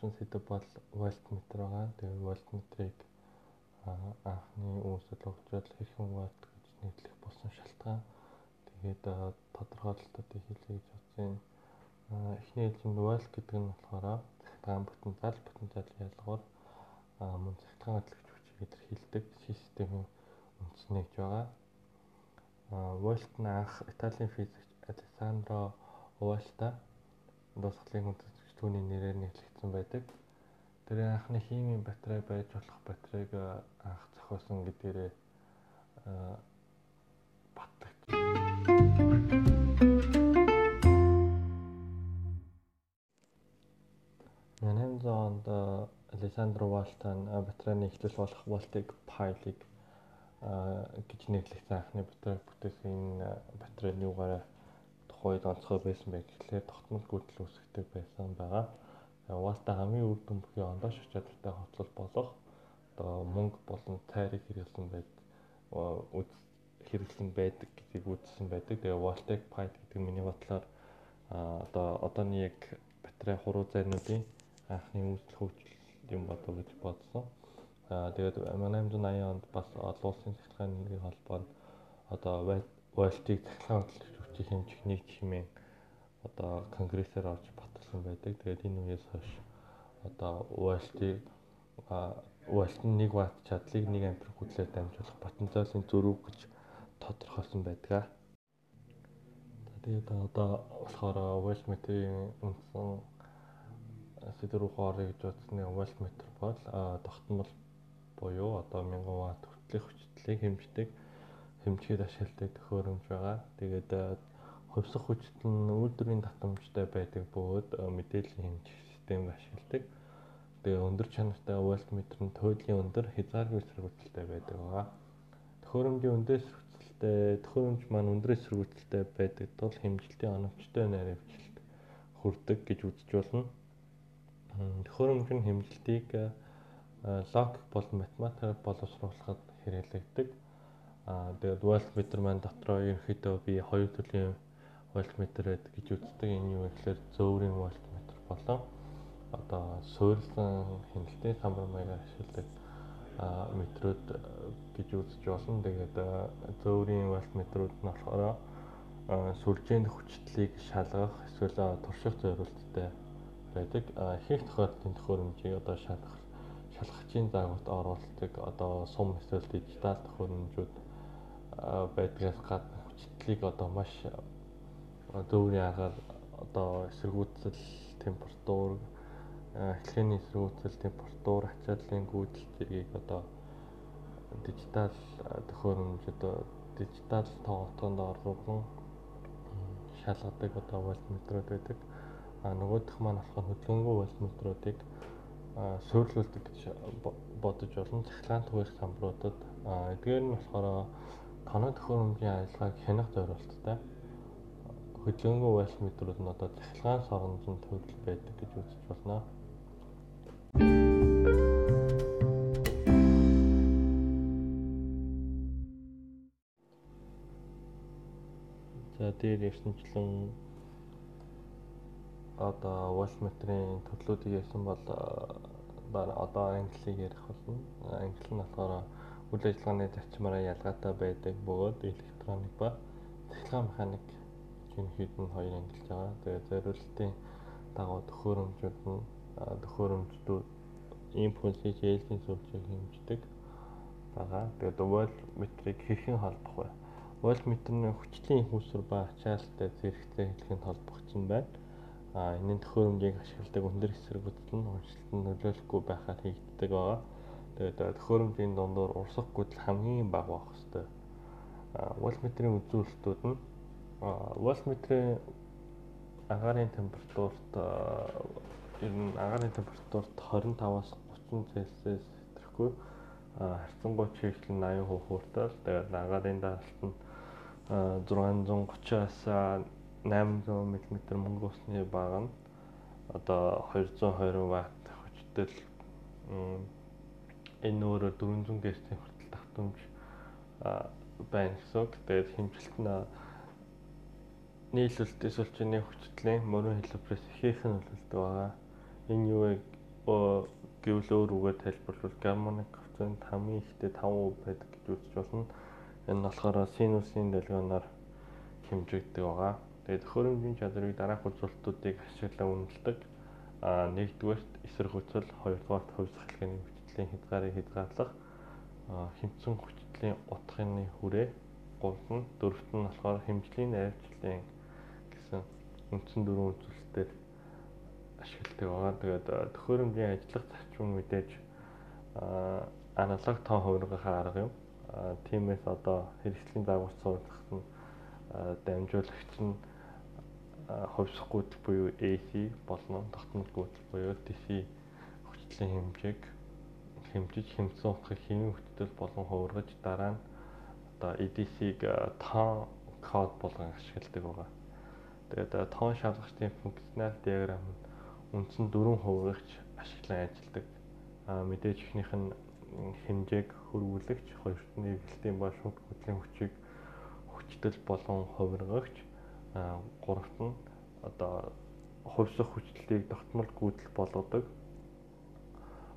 авсан сэдв бол вольтметр байгаа. Тэгээ вольтметрийг анхны үүсэл өгчөөл хэрхэн вольт гэж нэрлэх болсон шалтгаан. Тэгээд тодорхойлолтуудыг хэлье гэж бодсон. Эхний хэлжинд вольт гэдэг нь болохоор цахилгаан потенциал, потенциалын ялгаар мөн цахилгаан хөдөлгөж хүчийг илэрхийлдэг системийн үндэснэ гэж байгаа. Вольт нь анх Италийн физикч Алессандро Вольта дуусгалын хүндэтгэж түүний нэрээр нэрлэгдсэн байдаг. Тэр анхны химийн батарей байж болох батарейг анх зохиосон гэдгээрээ батлагч. 1800 онд Александр Валтан батарейны эхлэл болох Валтик пайлыг гэж нэрлэгдсэн анхны батарей бүтээсэн энэ батарейны югаараа тухайд онцгой байсан байх гэхлээр тогтмол гүйтэл үүсгдэг байсан байгаа. Валта хамгийн үр дүн бүхий ондоош чадвартай хоцол болох одоо мөнгө болон тайрыг хэрэглэн байд хэрэглэн байдаг гэдгийг үзсэн байдаг. Тэгээ Voltaic Pipe гэдэг миний бодлоор одоо одооны яг батарей хуруу зайнуудын анхны үүсэл хөгжил юм болов гэж бодсон. Аа тэгээд 1880 онд бас олон улсын цахилгааны нэгдлийн холбоонд одоо Voltaic цахилгаан хөдөлгөж хүчийг хэмжих нэг хэмээн одоо конгрессээр орж батлсан байдаг. Тэгээд энэ үеэс хойш одоо Voltaic Volt нь 1 ватт чадлыг 1 ампер хүлээр дамжуулах потенциалын зөрүү гэж тодорхойлсон байдаг. Тэгээд одоо болохоор Voltметрийн үндсэн сэдвэр орё гэж бодсны Voltметр бол тогтмол буюу одоо 1000 ватт хүртэлх хүчлийг хэмждэг хэмжихэд ашигладаг төхөөрөмж байгаа. Тэгээд хувьсах хүчит нь үйлдвэрийн татамжтай байдаг бөгөөд мэдээллийн хэмжих системийг ашигладаг. Тэгээ өндөр чанартай вольтметр нь туйлын өндөр хязгааргүй сэргүүцэлтэй байдаг байгаа. Төхөөрөмжийн өндөр сэргүүцэлтэй төхөөрөмж маань өндөр сэргүүцэлтэй байдаг тул хэмжилтийн оновчтой наривчлалт хүрдэг гэж үзэж болно. Төхөөрөмж нь хэмжилтийг логик болон математикаар боловсруулахад хэрэглэгдэг. Тэгээд вольтметр маань дотроо ерөнхийдөө би хоёр төрлийн вольтметр гэдэг гэж үздэг. Энэ юу гэхээр зөөврийн вольтметр болон одоо суурилсан хяналтын самбар маягаар ашигладаг метрүүд гэж үзэж болно. Тэгээд зөөврийн вольтметрүүд нь болохоор сүлжээнд хүчтлийг шалгах эсвэл турших зорилттой байдаг. Ихэнх тохиолдолд төхөөрөмжийг одоо шалгах шалгахчийн загварт оруулдаг одоо сум эсвэл дижитал төхөөрөмжүүд байдгаас гадна хүчтлийг одоо маш зөөврийн аргаар одоо эсэргүүцэл температур эхлэхний эсэргүүцэл температур ачааллын гүйдэл зэргийг одоо дижитал төхөөрөмж одоо дижитал тоглолтоонд оруулан шалгадаг одоо вольтметрүүд байдаг. А нөгөөх маань болохоор хөдөлгөөнгүй вольтметруудыг суйрлуулдаг гэж бодож олон цахилгаан түгээх самбаруудад эдгээр нь болохоор тоног төхөөрөмжийн ажиллагааг хянах зорилттой хөдөлгөөнгүй вольтметрүүд нь одоо цахилгаан сорондон төрөл байдаг гэж үзэж байна. За дээр ярьсанчлан одоо вольтметрийн төрлүүдийг ярьсан бол одоо англиг ярих болно. Англи нь болохоор үйл ажиллагааны зарчмаараа ялгаатай байдаг бөгөөд электроник ба цахилгаан механик шинэхэд нь хоёр ангилж байгаа. Тэгээд зориултын дагуу төхөөрөмжүүд нь төхөөрөмждүүд импульсийг ээлжийн сүлжээг хэмждэг байгаа. Тэгээд вольтметрийг хэрхэн холбох вэ? Вольтметрийн хүчлийн хүүсвэр ба ачаалттай зэрэгцээ хэлэхэд холбогдсон байна а энэ төхөөрөмжийг ашигладаг өндөр эсэргүүцэл нь уншилтанд нөлөөлөхгүй байхаар хийгддэг байгаа. Тэгээд төхөөрөмжийн дундуур урсах гүйцэл хамгийн бага байх хэвээр. Вольтметрийн үзүүлэлтүүд нь вольтметрийн агаарын температурт ер нь агаарын температурт 25-аас 30 Цельсиус хэтрэхгүй харьцангуй чиглэл нь 80% хүртэл тэгээд агаарын даалт нь 630-аас 800 мм мөнгө усны баг нь одоо 220 ватт хүчтэй энэ өөрөөр 400 Гц хүртэл давтамж байна гэсэн. Тэгээд хэмжилт нь нийлүүлэлт эсвэл чиний хүчтлийн мөрөн хэлбэрээс ихээхэн нөлөөлдөг байгаа. Энэ юу вэ гэвэл өөр үгээр тайлбарлавал гармоник коэффициент хамгийн ихтэй 5% байдаг гэж үзэж болно. Энэ нь болохоор синусын долгионоор хэмжигддэг байгаа. Тэгээд төхөөрөмжийн чадрыг дараах үзүүлэлтүүдийг ашиглан үнэлдэг. А нэгдүгээрт эсрэг хүчил, хоёрдугаарт хэлхээний хүчлийн хязгаарыг хязгаарлах, хэмцэн хүчлийн утгын хүрээ, гурав нь дөрөвт нь болохоор хэмжлийн гэсэн үндсэн дөрвөн үзүүлэлтээр ашигладаг байгаа. Тэгээд төхөөрөмжийн ажиллах зарчим мэдээж аналог тоон хувиргахаар арга юм. Тиймээс одоо хэрэгслийн дагуулс суулгах нь дамжуулагч нь хувьсах гүйцэл буюу AC болон тогтмол гүйцэл буюу DC хүчлийн хэмжээг хэмжиж хэмцэн утгыг хэвийн хүчтэй болон хувиргаж дараа нь одоо EDC-г тоон код болгон ашигладаг байгаа. Тэгээд тоон шалгалтын функционал диаграм нь үндсэн дөрвөн хуваагч ашиглан ажилладаг. Аа мэдээж ихнийх нь хэмжээг хөрвүүлэгч, хоёрт нь эвгэлтийн ба шууд хөдлийн хүчийг хүчтэл болон хувиргагч, аа гуравт нь одоо хувьсах хүчлэлийг тогтмол гүйцэл болгодог.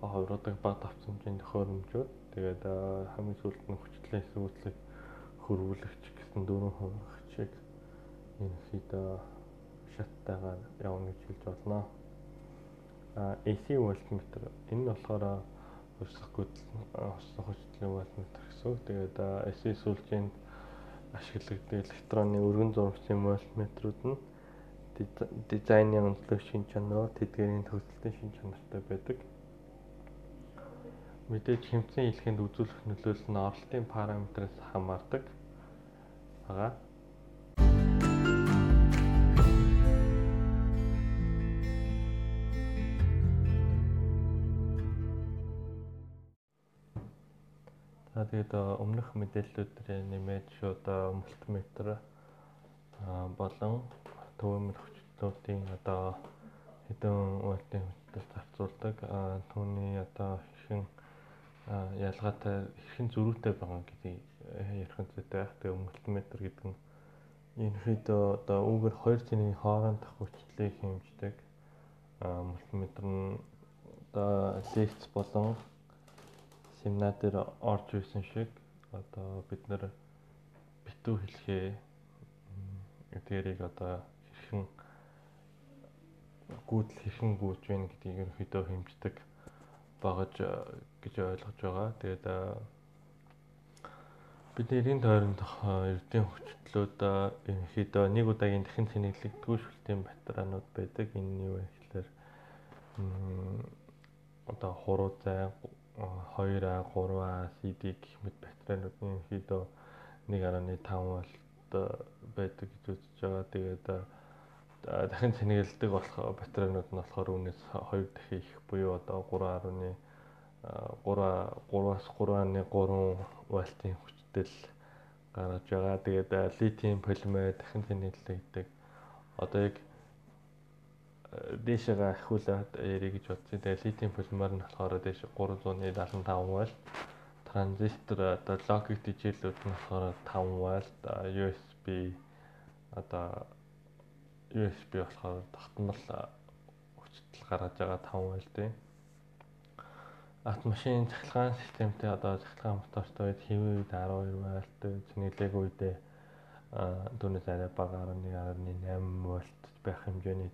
Хувиргадаг баг давтамжийн төхөөрөмжүүд. Тэгээд хамгийн сүүлд нь хүчлэлийн эсвэлцийг хөрвүүлэгч гэсэн дөрвөн хуваагчийг ерөнхийдөө шаттайгаар явна гэж хэлж болно. AC вольтметр энэ нь болохоор хувьсах гүйцэл хувьсах хүчлийн вольтметр гэсэн. Тэгээд AC сүүлжээнд ашиглагддаг электроны өргөн зурагчийн вольтметрүүд нь дизайны онцлог шин чанар, тэдгээрийн төгсөлтийн шин чанартай байдаг. Мэдээж хэмцэн хэлхэнд үзүүлэх нөлөөлөл нь оролтын параметраас хамаардаг. Ага За тэгээд өмнөх мэдээллүүдээр нэмээд шууд мультиметр болон төвөмөр хүчлүүдийн одоо хэдэн вольтын хүчтэй зарцуулдаг түүний одоо хэрхэн ялгаатай хэрхэн зөрүүтэй байгаа гэдгийг ярих зүйтэй. Тэгээд мультиметр гэдэг нь ерөнхийдөө одоо үүгээр хоёр цэний хоорондох хүчлийг хэмждэг. Мультиметр нь одоо лекц болон семинар дээр орж ирсэн шиг одоо бид нэр битүү хэлхээ эдгээрийг одоо хэрхэн гүйдэл хэрхэн гүйж байна гэдгийг ерөнхийдөө хэмждэг багаж гэж ойлгож байгаа. Тэгээд бид нэрийн тойрондох эрдийн хүчлүүд ерөнхийдөө нэг удаагийн дахин цэнэглэгдгүй шүлтийн батараанууд байдаг. Энэ нь юу вэ гэхээр одоо хуруу зай 2А, 3А, CD гэх мэт батареинууд ерөнхийдөө 1.5 вольт байдаг гэж үзэж байгаа. Тэгээд дахин цэнгэлдэг болох батареинууд нь болохоор үүнээс 2 дахин их буюу одоо 3.1 3 3-аас 3.3 вольтын хүчтэй гаргаж байгаа. Тэгээд литиум полимер дахин цэнгэлдэг. Одоо яг дээшээгээ ахиулаад ярих гэж бодсон. Тэгээ литиум полимер нь болохоор дээш 375 вольт. Транзистор одоо логик дижээлүүд нь болохоор 5 вольт, USB одоо USB болохоор тогтмол хүчтэй гаргаж байгаа 5 вольтын. Авто машин цахилгаан системтэй одоо цахилгаан мотортой үед хэвэн үед 12 вольт, цэнэглэг үедээ түүнээс арай бага 11.8 вольт байх хэмжээний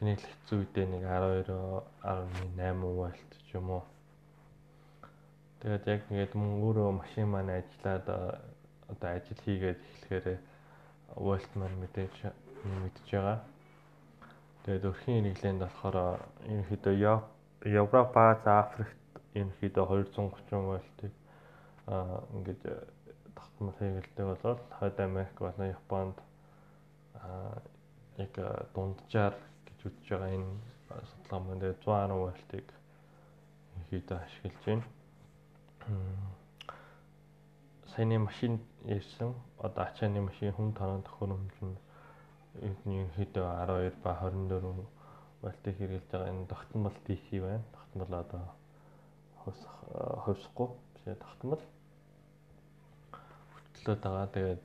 те Тэнэглэгдсэн үедээ нэг 12.8 вольт ч юм уу. Тэгээд яг ингээд мөн өөрөө машин маань ажиллаад одоо ажил хийгээд эхлэхээр вольт маань мэдээж мэдж байгаа. Тэгээд өрхийн хэрэглээнд болохоор ерөнхийдөө Европ, Аз, Африкт ерөнхийдөө 230 вольтыг аа ингээд тогтмол хэрэгэлдэг болоод Хойд Америк болон Японд аа яг дунджаар гэж үзэж байгаа энэ судалгаа маань тэгээд 110 вольтыг хэд ашиглаж байна. Саяны машин ярьсан одоо ачааны машин хүн тоног төхөөрөмж нь ерөнхийдөө 12 ба 24 вольтыг хэрэглэж байгаа энэ тогтмол DC байна. Тогтмол одоо хөвсөхгүй биш тогтмол хөтлөөд байгаа. Тэгээд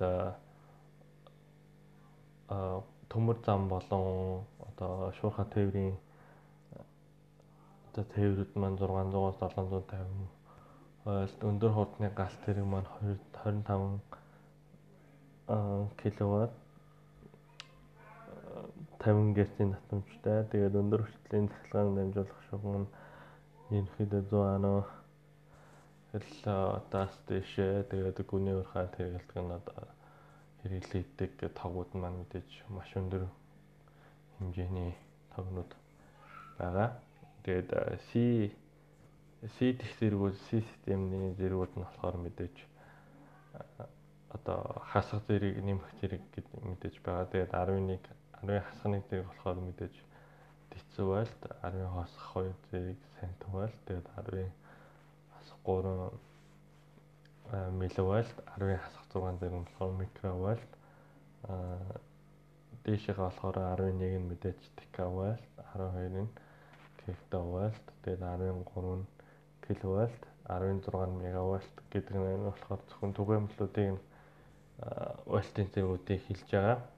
а төмөр зам болон одоо шуурхай тээврийн За тээврүүд маань 600-аас 750 ойлт өндөр хурдны галт тэрэг маань 25 киловатт 50 Гц-ийн татамжтай. Тэгээд өндөр хүчлийн цахилгаан дамжуулах шугам нь ерөнхийдөө 100 анаа. Хэл таас дэшээ. Тэгээд гүний урхаа тэргэлдэг нь одоо хэрэглэгддэг тогууд маань мэдээж маш өндөр хэмжээний тогнууд байгаа. Тэгээд C C дэх зэргүүд C системний зэргүүд нь болохоор мэдээж одоо хасах зэрэг нэмэх зэрэг гэдэг мэдээж байгаа. Тэгээд 11 10 хасхны зэрэг болохоор мэдээж дицүү байлт 10 хасах 2 зэрэг сантим байлт тэгээд 10 хасах 3 милливольт 10 хасах 6 зэрэг болохоор микровольт аа дээшээ болохоор 11 нь мэдээж декавольт 12 нь гектовольт тэгээд 13 нь киловольт 16 мегавольт гэдэг нь болохоор зөвхөн түгээмжлүүдийн вольтын зэргүүдийг хэлж байгаа.